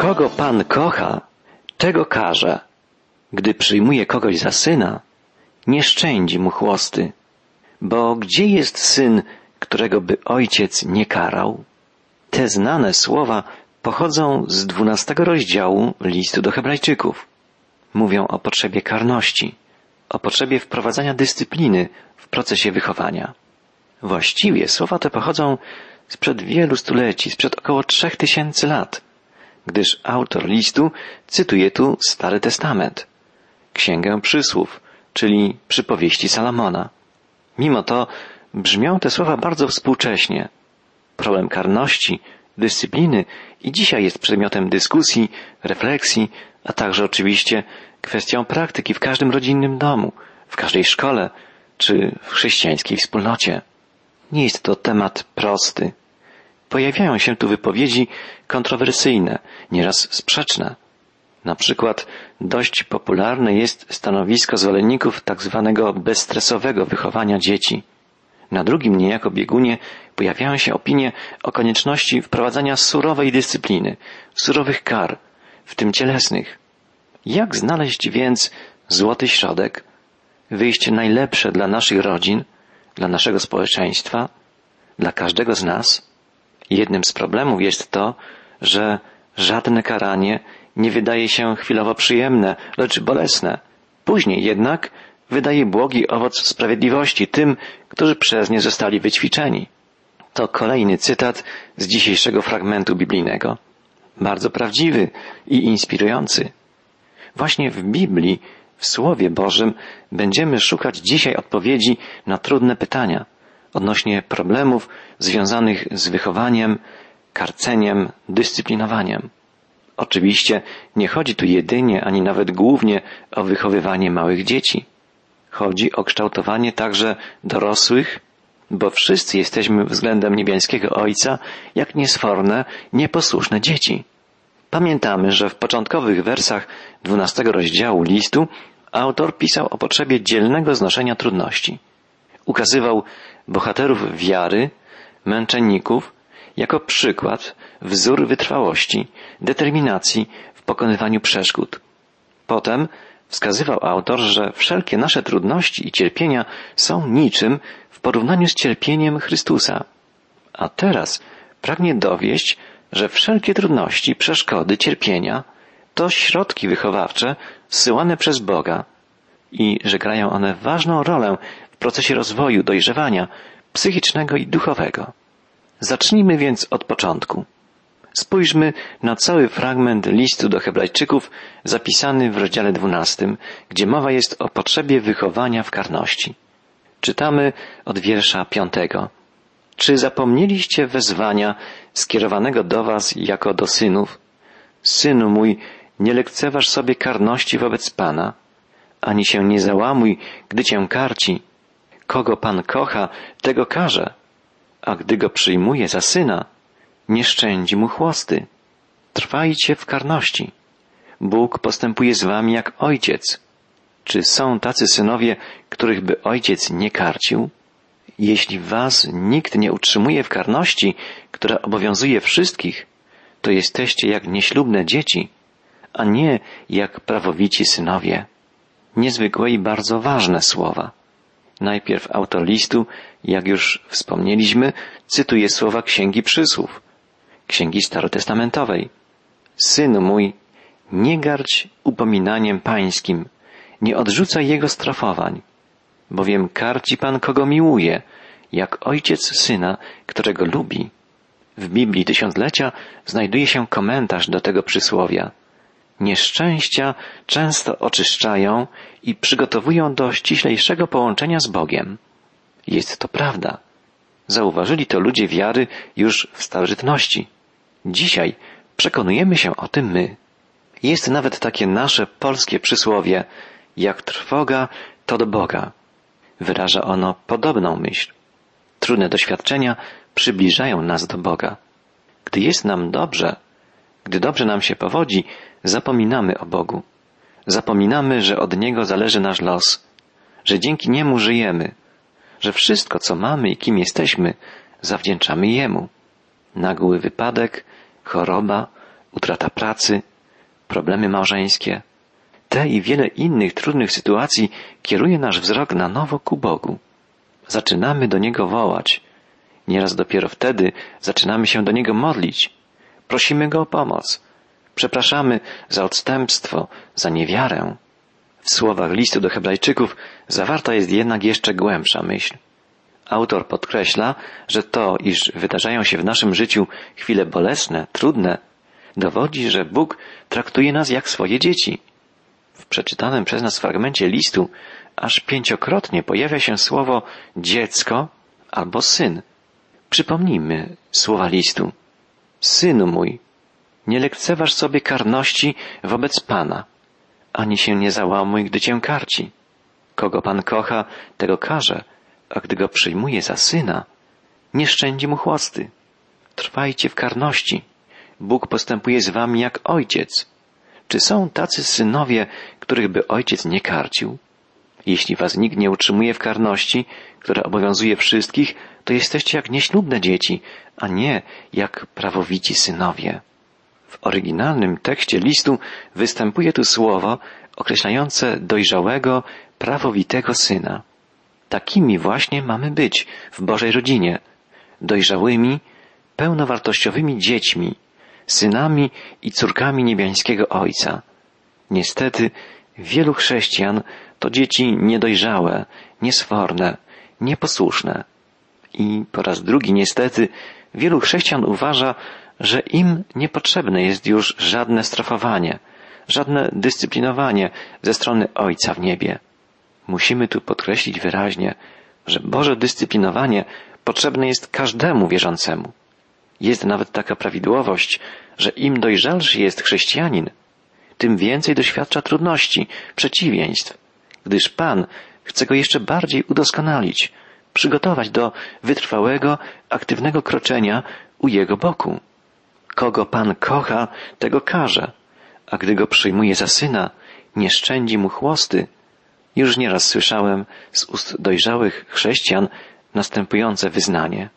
Kogo Pan kocha, tego karze. Gdy przyjmuje kogoś za syna, nie szczędzi mu chłosty. Bo gdzie jest syn, którego by ojciec nie karał? Te znane słowa pochodzą z dwunastego rozdziału listu do Hebrajczyków. Mówią o potrzebie karności, o potrzebie wprowadzania dyscypliny w procesie wychowania. Właściwie słowa te pochodzą sprzed wielu stuleci, sprzed około trzech tysięcy lat, gdyż autor listu cytuje tu Stary Testament, Księgę Przysłów, czyli przypowieści Salomona. Mimo to brzmią te słowa bardzo współcześnie. Problem karności, dyscypliny i dzisiaj jest przedmiotem dyskusji, refleksji, a także oczywiście kwestią praktyki w każdym rodzinnym domu, w każdej szkole czy w chrześcijańskiej wspólnocie. Nie jest to temat prosty. Pojawiają się tu wypowiedzi kontrowersyjne, nieraz sprzeczne. Na przykład dość popularne jest stanowisko zwolenników tak zwanego bezstresowego wychowania dzieci. Na drugim niejako biegunie pojawiają się opinie o konieczności wprowadzania surowej dyscypliny, surowych kar, w tym cielesnych. Jak znaleźć więc złoty środek, wyjście najlepsze dla naszych rodzin, dla naszego społeczeństwa, dla każdego z nas? Jednym z problemów jest to, że żadne karanie nie wydaje się chwilowo przyjemne, lecz bolesne. Później jednak wydaje błogi owoc sprawiedliwości tym, którzy przez nie zostali wyćwiczeni. To kolejny cytat z dzisiejszego fragmentu biblijnego. Bardzo prawdziwy i inspirujący. Właśnie w Biblii, w Słowie Bożym będziemy szukać dzisiaj odpowiedzi na trudne pytania odnośnie problemów związanych z wychowaniem, karceniem, dyscyplinowaniem. Oczywiście nie chodzi tu jedynie ani nawet głównie o wychowywanie małych dzieci. Chodzi o kształtowanie także dorosłych, bo wszyscy jesteśmy względem niebiańskiego Ojca jak niesforne, nieposłuszne dzieci. Pamiętamy, że w początkowych wersach dwunastego rozdziału listu autor pisał o potrzebie dzielnego znoszenia trudności. Ukazywał bohaterów wiary, męczenników, jako przykład, wzór wytrwałości, determinacji w pokonywaniu przeszkód. Potem wskazywał autor, że wszelkie nasze trudności i cierpienia są niczym w porównaniu z cierpieniem Chrystusa. A teraz pragnie dowieść, że wszelkie trudności, przeszkody, cierpienia to środki wychowawcze zsyłane przez Boga i że grają one ważną rolę procesie rozwoju, dojrzewania psychicznego i duchowego. Zacznijmy więc od początku. Spójrzmy na cały fragment listu do Hebrajczyków zapisany w rozdziale 12, gdzie mowa jest o potrzebie wychowania w karności. Czytamy od wiersza piątego. Czy zapomnieliście wezwania skierowanego do was jako do synów? Synu mój, nie lekceważ sobie karności wobec Pana, ani się nie załamuj, gdy cię karci. Kogo Pan kocha, tego karze a gdy go przyjmuje za syna, nie szczędzi mu chłosty. Trwajcie w karności. Bóg postępuje z wami jak ojciec. Czy są tacy synowie, których by ojciec nie karcił? Jeśli was nikt nie utrzymuje w karności, która obowiązuje wszystkich, to jesteście jak nieślubne dzieci, a nie jak prawowici synowie. Niezwykłe i bardzo ważne słowa. Najpierw autor listu, jak już wspomnieliśmy, cytuje słowa Księgi Przysłów, Księgi Starotestamentowej. Synu mój, nie gardź upominaniem pańskim, nie odrzucaj jego strafowań, bowiem karci Pan kogo miłuje, jak ojciec syna, którego lubi. W Biblii Tysiąclecia znajduje się komentarz do tego przysłowia. Nieszczęścia często oczyszczają i przygotowują do ściślejszego połączenia z Bogiem. Jest to prawda. Zauważyli to ludzie wiary już w starożytności. Dzisiaj przekonujemy się o tym my. Jest nawet takie nasze polskie przysłowie, jak trwoga, to do Boga. Wyraża ono podobną myśl. Trudne doświadczenia przybliżają nas do Boga. Gdy jest nam dobrze, gdy dobrze nam się powodzi, zapominamy o Bogu. Zapominamy, że od Niego zależy nasz los, że dzięki Niemu żyjemy, że wszystko, co mamy i kim jesteśmy, zawdzięczamy Jemu. Nagły wypadek, choroba, utrata pracy, problemy małżeńskie. Te i wiele innych trudnych sytuacji kieruje nasz wzrok na nowo ku Bogu. Zaczynamy do Niego wołać. Nieraz dopiero wtedy zaczynamy się do Niego modlić. Prosimy Go o pomoc. Przepraszamy za odstępstwo, za niewiarę. W słowach listu do Hebrajczyków zawarta jest jednak jeszcze głębsza myśl. Autor podkreśla, że to, iż wydarzają się w naszym życiu chwile bolesne, trudne, dowodzi, że Bóg traktuje nas jak swoje dzieci. W przeczytanym przez nas fragmencie listu aż pięciokrotnie pojawia się słowo dziecko albo syn. Przypomnijmy słowa listu. Synu mój, nie lekceważ sobie karności wobec Pana, ani się nie załamuj, gdy cię karci. Kogo Pan kocha, tego karze, a gdy go przyjmuje za syna, nie szczędzi mu chłosty. Trwajcie w karności. Bóg postępuje z wami jak ojciec. Czy są tacy synowie, których by ojciec nie karcił? Jeśli was nikt nie utrzymuje w karności, która obowiązuje wszystkich, to jesteście jak nieślubne dzieci, a nie jak prawowici synowie. W oryginalnym tekście listu występuje tu słowo określające dojrzałego, prawowitego syna. Takimi właśnie mamy być w Bożej rodzinie, dojrzałymi, pełnowartościowymi dziećmi, synami i córkami niebiańskiego Ojca. Niestety, wielu chrześcijan to dzieci niedojrzałe, niesforne, nieposłuszne. I po raz drugi niestety wielu chrześcijan uważa, że im niepotrzebne jest już żadne strofowanie, żadne dyscyplinowanie ze strony Ojca w niebie. Musimy tu podkreślić wyraźnie, że Boże dyscyplinowanie potrzebne jest każdemu wierzącemu. Jest nawet taka prawidłowość, że im dojrzalszy jest chrześcijanin, tym więcej doświadcza trudności, przeciwieństw, gdyż Pan chce go jeszcze bardziej udoskonalić, przygotować do wytrwałego, aktywnego kroczenia u Jego boku. Kogo Pan kocha, tego karze, a gdy go przyjmuje za syna, nie szczędzi mu chłosty. Już nieraz słyszałem z ust dojrzałych chrześcijan następujące wyznanie.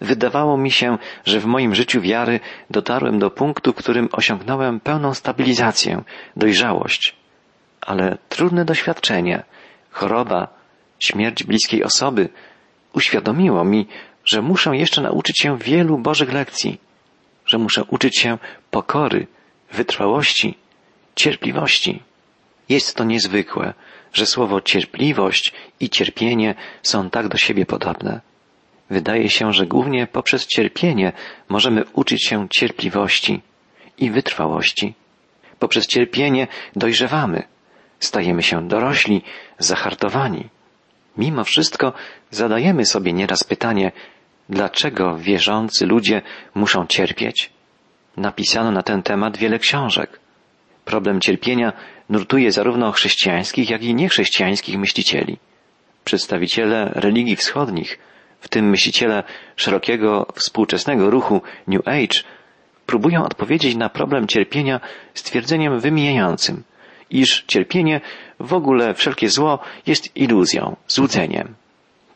Wydawało mi się, że w moim życiu wiary dotarłem do punktu, w którym osiągnąłem pełną stabilizację, dojrzałość. Ale trudne doświadczenie, choroba, śmierć bliskiej osoby uświadomiło mi, że muszę jeszcze nauczyć się wielu Bożych lekcji, że muszę uczyć się pokory, wytrwałości, cierpliwości. Jest to niezwykłe, że słowo cierpliwość i cierpienie są tak do siebie podobne. Wydaje się, że głównie poprzez cierpienie możemy uczyć się cierpliwości i wytrwałości. Poprzez cierpienie dojrzewamy, stajemy się dorośli, zahartowani. Mimo wszystko zadajemy sobie nieraz pytanie, dlaczego wierzący ludzie muszą cierpieć? Napisano na ten temat wiele książek. Problem cierpienia nurtuje zarówno chrześcijańskich, jak i niechrześcijańskich myślicieli. Przedstawiciele religii wschodnich, w tym myśliciele szerokiego współczesnego ruchu New Age, próbują odpowiedzieć na problem cierpienia stwierdzeniem wymijającym, iż cierpienie, w ogóle wszelkie zło, jest iluzją, złudzeniem.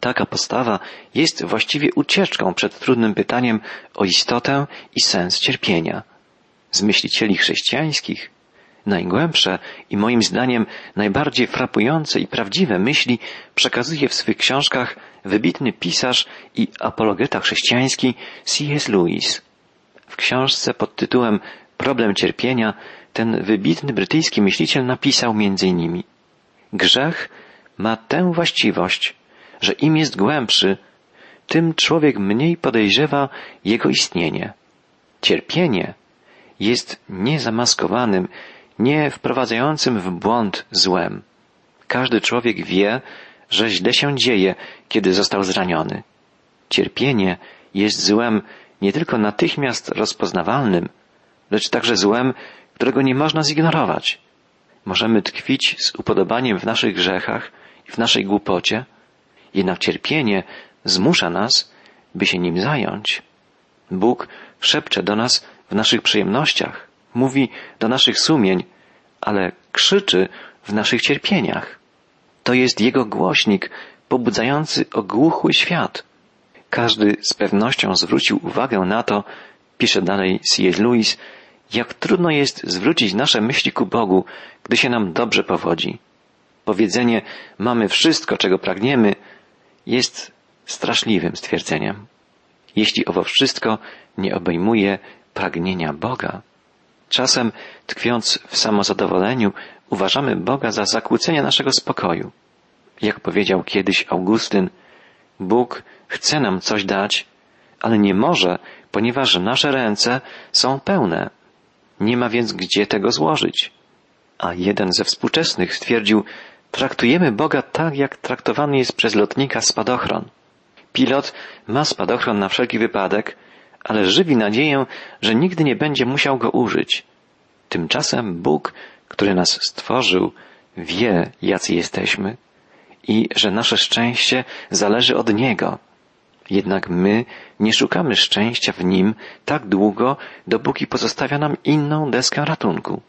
Taka postawa jest właściwie ucieczką przed trudnym pytaniem o istotę i sens cierpienia. Z myślicieli chrześcijańskich najgłębsze i moim zdaniem najbardziej frapujące i prawdziwe myśli przekazuje w swych książkach wybitny pisarz i apologeta chrześcijański C.S. Lewis. W książce pod tytułem Problem cierpienia ten wybitny brytyjski myśliciel napisał między innymi Grzech ma tę właściwość, że im jest głębszy, tym człowiek mniej podejrzewa jego istnienie. Cierpienie jest niezamaskowanym, nie wprowadzającym w błąd złem. Każdy człowiek wie, że źle się dzieje, kiedy został zraniony. Cierpienie jest złem nie tylko natychmiast rozpoznawalnym, lecz także złem, którego nie można zignorować. Możemy tkwić z upodobaniem w naszych grzechach i w naszej głupocie, jednak cierpienie zmusza nas, by się nim zająć. Bóg szepcze do nas w naszych przyjemnościach, mówi do naszych sumień, ale krzyczy w naszych cierpieniach. To jest Jego głośnik pobudzający ogłuchły świat. Każdy z pewnością zwrócił uwagę na to, pisze dalej C.S. Lewis, Jak trudno jest zwrócić nasze myśli ku Bogu, gdy się nam dobrze powodzi. Powiedzenie mamy wszystko, czego pragniemy, jest straszliwym stwierdzeniem. Jeśli owo wszystko nie obejmuje pragnienia Boga. Czasem, tkwiąc w samozadowoleniu, uważamy Boga za zakłócenie naszego spokoju. Jak powiedział kiedyś Augustyn, Bóg chce nam coś dać, ale nie może, ponieważ nasze ręce są pełne. Nie ma więc gdzie tego złożyć. A jeden ze współczesnych stwierdził, traktujemy Boga tak, jak traktowany jest przez lotnika spadochron. Pilot ma spadochron na wszelki wypadek, ale żywi nadzieję, że nigdy nie będzie musiał go użyć. Tymczasem Bóg, który nas stworzył, wie, jacy jesteśmy i że nasze szczęście zależy od Niego. Jednak my nie szukamy szczęścia w Nim tak długo, dopóki pozostawia nam inną deskę ratunku.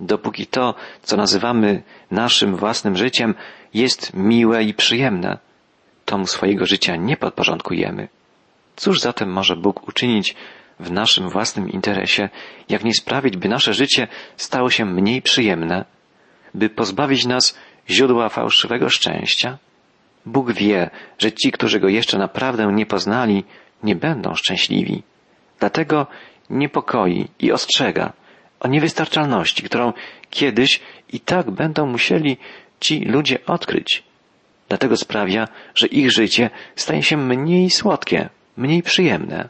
Dopóki to, co nazywamy naszym własnym życiem, jest miłe i przyjemne, to mu swojego życia nie podporządkujemy. Cóż zatem może Bóg uczynić w naszym własnym interesie, jak nie sprawić, by nasze życie stało się mniej przyjemne, by pozbawić nas źródła fałszywego szczęścia? Bóg wie, że ci, którzy Go jeszcze naprawdę nie poznali, nie będą szczęśliwi. Dlatego niepokoi i ostrzega o niewystarczalności, którą kiedyś i tak będą musieli ci ludzie odkryć. Dlatego sprawia, że ich życie staje się mniej słodkie, mniej przyjemne.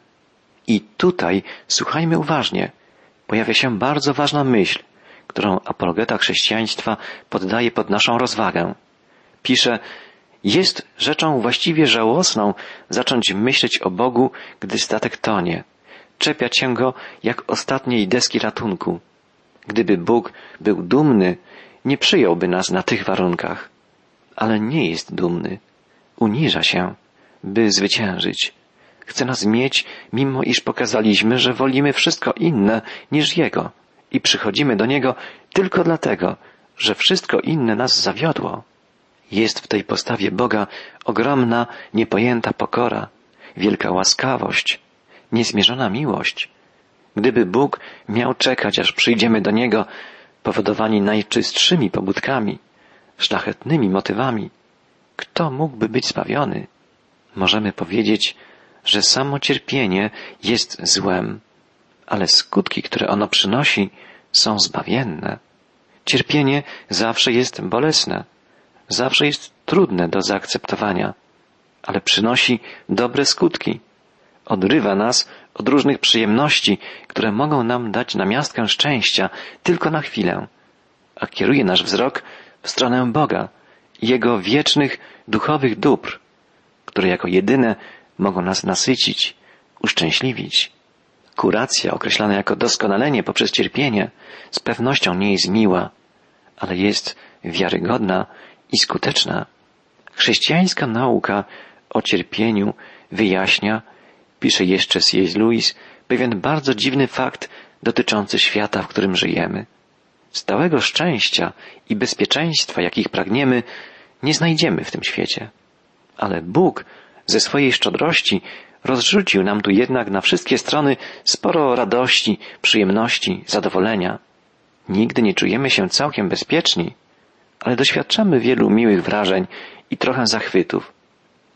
I tutaj słuchajmy uważnie. Pojawia się bardzo ważna myśl, którą apologeta chrześcijaństwa poddaje pod naszą rozwagę. Pisze, jest rzeczą właściwie żałosną zacząć myśleć o Bogu, gdy statek tonie, czepiać się go jak ostatniej deski ratunku. Gdyby Bóg był dumny, nie przyjąłby nas na tych warunkach. Ale nie jest dumny. Uniża się, by zwyciężyć. Chce nas mieć, mimo iż pokazaliśmy, że wolimy wszystko inne niż Jego i przychodzimy do Niego tylko dlatego, że wszystko inne nas zawiodło. Jest w tej postawie Boga ogromna, niepojęta pokora, wielka łaskawość, niezmierzona miłość. Gdyby Bóg miał czekać, aż przyjdziemy do Niego, powodowani najczystszymi pobudkami, szlachetnymi motywami, kto mógłby być zbawiony? Możemy powiedzieć, że samo cierpienie jest złem, ale skutki, które ono przynosi, są zbawienne. Cierpienie zawsze jest bolesne, zawsze jest trudne do zaakceptowania, ale przynosi dobre skutki. Odrywa nas od różnych przyjemności, które mogą nam dać namiastkę szczęścia tylko na chwilę, a kieruje nasz wzrok w stronę Boga, Jego wiecznych duchowych dóbr, które jako jedyne mogą nas nasycić, uszczęśliwić. Kuracja, określana jako doskonalenie poprzez cierpienie, z pewnością nie jest miła, ale jest wiarygodna i skuteczna. Chrześcijańska nauka o cierpieniu wyjaśnia, pisze jeszcze C.S. Lewis, pewien bardzo dziwny fakt dotyczący świata, w którym żyjemy. Stałego szczęścia i bezpieczeństwa, jakich pragniemy, nie znajdziemy w tym świecie. Ale Bóg ze swojej szczodrości rozrzucił nam tu jednak na wszystkie strony sporo radości, przyjemności, zadowolenia. Nigdy nie czujemy się całkiem bezpieczni, ale doświadczamy wielu miłych wrażeń i trochę zachwytów.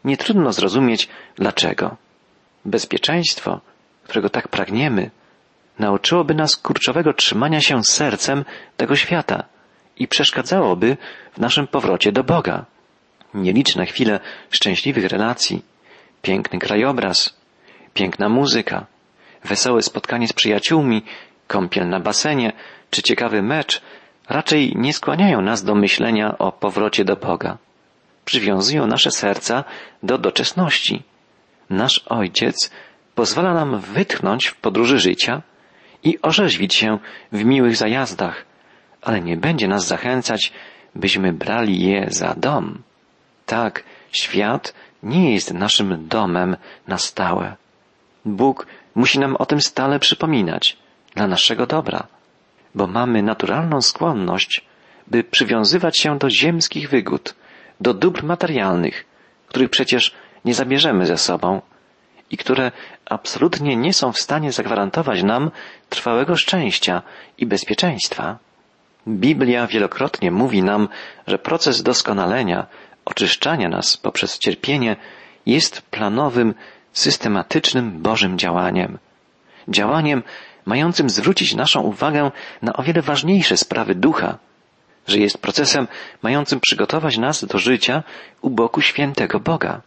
Nie trudno zrozumieć dlaczego. Bezpieczeństwo, którego tak pragniemy, nauczyłoby nas kurczowego trzymania się sercem tego świata i przeszkadzałoby w naszym powrocie do Boga. Nieliczne chwile szczęśliwych relacji, piękny krajobraz, piękna muzyka, wesołe spotkanie z przyjaciółmi, kąpiel na basenie czy ciekawy mecz raczej nie skłaniają nas do myślenia o powrocie do Boga. Przywiązują nasze serca do doczesności. Nasz Ojciec pozwala nam wytchnąć w podróży życia i orzeźwić się w miłych zajazdach, ale nie będzie nas zachęcać, byśmy brali je za dom. Tak, świat nie jest naszym domem na stałe. Bóg musi nam o tym stale przypominać dla naszego dobra, bo mamy naturalną skłonność, by przywiązywać się do ziemskich wygód, do dóbr materialnych, których przecież nie zabierzemy ze sobą i które absolutnie nie są w stanie zagwarantować nam trwałego szczęścia i bezpieczeństwa. Biblia wielokrotnie mówi nam, że proces doskonalenia, oczyszczania nas poprzez cierpienie jest planowym, systematycznym Bożym działaniem. Działaniem mającym zwrócić naszą uwagę na o wiele ważniejsze sprawy ducha, że jest procesem mającym przygotować nas do życia u boku świętego Boga.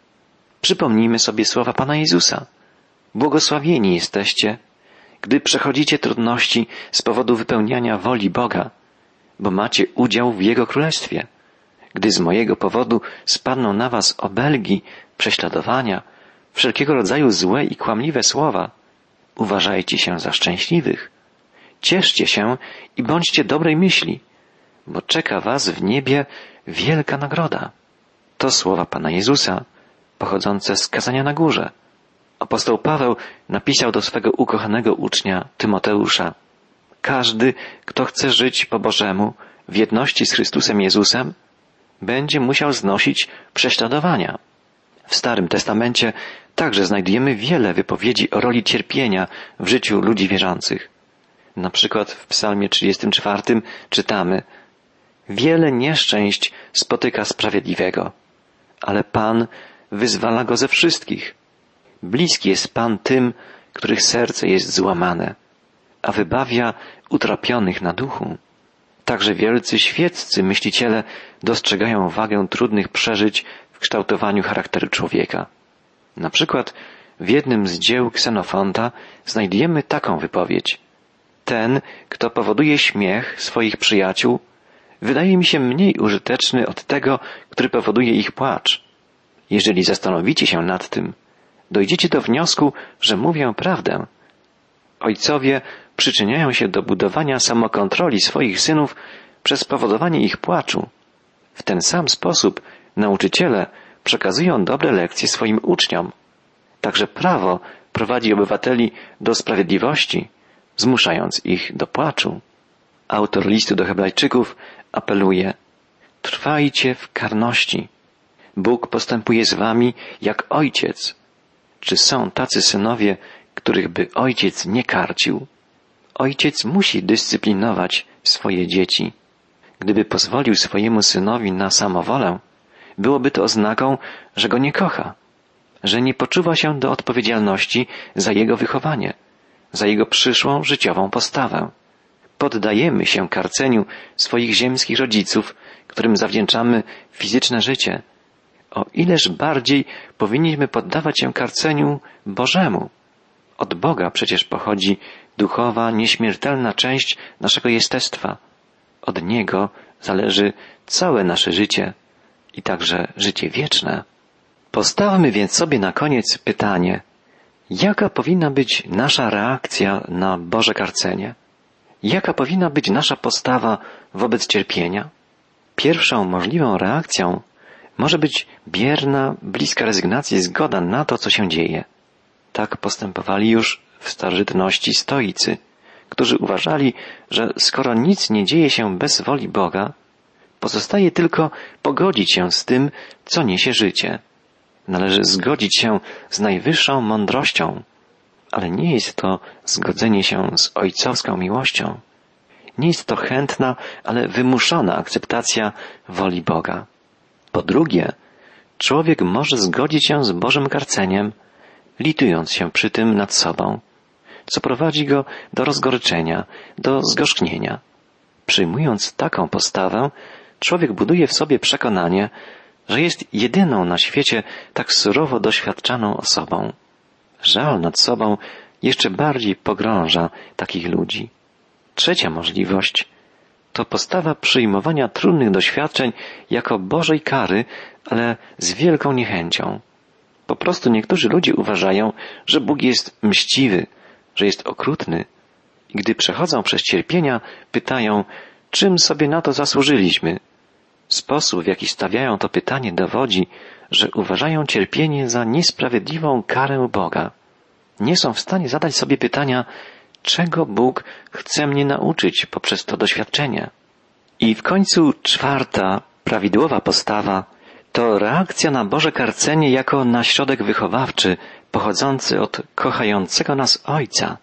Przypomnijmy sobie słowa Pana Jezusa. Błogosławieni jesteście, gdy przechodzicie trudności z powodu wypełniania woli Boga, bo macie udział w Jego Królestwie. Gdy z mojego powodu spadną na was obelgi, prześladowania, wszelkiego rodzaju złe i kłamliwe słowa, uważajcie się za szczęśliwych. Cieszcie się i bądźcie dobrej myśli, bo czeka was w niebie wielka nagroda. To słowa Pana Jezusa, pochodzące z kazania na górze. Apostoł Paweł napisał do swego ukochanego ucznia Tymoteusza Każdy, kto chce żyć po Bożemu, w jedności z Chrystusem Jezusem, będzie musiał znosić prześladowania. W Starym Testamencie także znajdujemy wiele wypowiedzi o roli cierpienia w życiu ludzi wierzących. Na przykład w Psalmie 34 czytamy Wiele nieszczęść spotyka sprawiedliwego, ale Pan wyzwala go ze wszystkich. Bliski jest Pan tym, których serce jest złamane, a wybawia utrapionych na duchu. Także wielcy świeccy myśliciele dostrzegają wagę trudnych przeżyć kształtowaniu charakteru człowieka. Na przykład w jednym z dzieł Ksenofonta znajdujemy taką wypowiedź. Ten, kto powoduje śmiech swoich przyjaciół, wydaje mi się mniej użyteczny od tego, który powoduje ich płacz. Jeżeli zastanowicie się nad tym, dojdziecie do wniosku, że mówię prawdę. Ojcowie przyczyniają się do budowania samokontroli swoich synów przez powodowanie ich płaczu. W ten sam sposób nauczyciele przekazują dobre lekcje swoim uczniom. Także prawo prowadzi obywateli do sprawiedliwości, zmuszając ich do płaczu. Autor listu do Hebrajczyków apeluje Trwajcie w karności. Bóg postępuje z wami jak ojciec. Czy są tacy synowie, których by ojciec nie karcił? Ojciec musi dyscyplinować swoje dzieci. Gdyby pozwolił swojemu synowi na samowolę, byłoby to oznaką, że go nie kocha, że nie poczuwa się do odpowiedzialności za jego wychowanie, za jego przyszłą życiową postawę. Poddajemy się karceniu swoich ziemskich rodziców, którym zawdzięczamy fizyczne życie. O ileż bardziej powinniśmy poddawać się karceniu Bożemu. Od Boga przecież pochodzi duchowa, nieśmiertelna część naszego jestestwa. Od Niego zależy całe nasze życie i także życie wieczne. Postawmy więc sobie na koniec pytanie, jaka powinna być nasza reakcja na Boże karcenie? Jaka powinna być nasza postawa wobec cierpienia? Pierwszą możliwą reakcją może być bierna, bliska rezygnacji zgoda na to, co się dzieje. Tak postępowali już w starożytności stoicy, którzy uważali, że skoro nic nie dzieje się bez woli Boga, pozostaje tylko pogodzić się z tym, co niesie życie. Należy zgodzić się z najwyższą mądrością, ale nie jest to zgodzenie się z ojcowską miłością. Nie jest to chętna, ale wymuszona akceptacja woli Boga. Po drugie, człowiek może zgodzić się z Bożym karceniem, litując się przy tym nad sobą, co prowadzi go do rozgoryczenia, do zgorzknienia. Przyjmując taką postawę, człowiek buduje w sobie przekonanie, że jest jedyną na świecie tak surowo doświadczaną osobą. Żal nad sobą jeszcze bardziej pogrąża takich ludzi. Trzecia możliwość to postawa przyjmowania trudnych doświadczeń jako Bożej kary, ale z wielką niechęcią. Po prostu niektórzy ludzie uważają, że Bóg jest mściwy, że jest okrutny. I gdy przechodzą przez cierpienia, pytają, czym sobie na to zasłużyliśmy. Sposób, w jaki stawiają to pytanie, dowodzi, że uważają cierpienie za niesprawiedliwą karę Boga. Nie są w stanie zadać sobie pytania, czego Bóg chce mnie nauczyć poprzez to doświadczenie. I w końcu czwarta, prawidłowa postawa To reakcja na Boże karcenie jako na środek wychowawczy pochodzący od kochającego nas Ojca.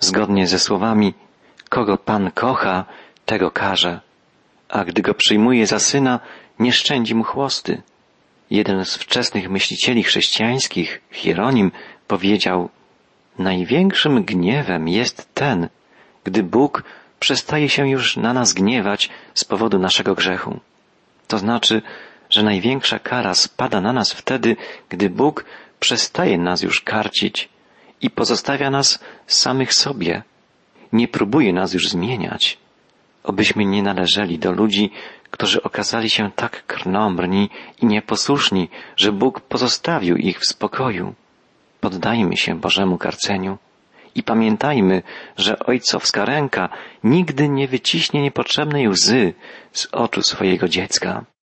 Zgodnie ze słowami kogo Pan kocha, tego karze, a gdy go przyjmuje za syna, nie szczędzi mu chłosty. Jeden z wczesnych myślicieli chrześcijańskich, Hieronim, powiedział Największym gniewem jest ten, gdy Bóg przestaje się już na nas gniewać z powodu naszego grzechu. To znaczy, że największa kara spada na nas wtedy, gdy Bóg przestaje nas już karcić i pozostawia nas samych sobie. Nie próbuje nas już zmieniać. Obyśmy nie należeli do ludzi, którzy okazali się tak krnąbrni i nieposłuszni, że Bóg pozostawił ich w spokoju. Poddajmy się Bożemu karceniu i pamiętajmy, że ojcowska ręka nigdy nie wyciśnie niepotrzebnej łzy z oczu swojego dziecka.